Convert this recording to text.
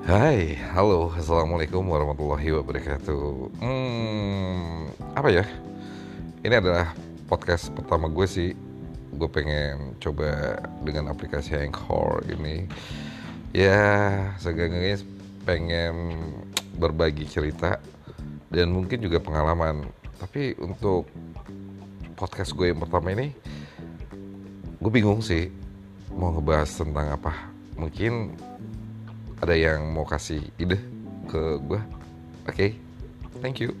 Hai, halo, assalamualaikum warahmatullahi wabarakatuh. Hmm, apa ya? Ini adalah podcast pertama gue sih. Gue pengen coba dengan aplikasi Anchor ini. Ya, seenggaknya pengen berbagi cerita dan mungkin juga pengalaman. Tapi untuk podcast gue yang pertama ini, gue bingung sih mau ngebahas tentang apa. Mungkin ada yang mau kasih ide ke gue? Oke, okay, thank you.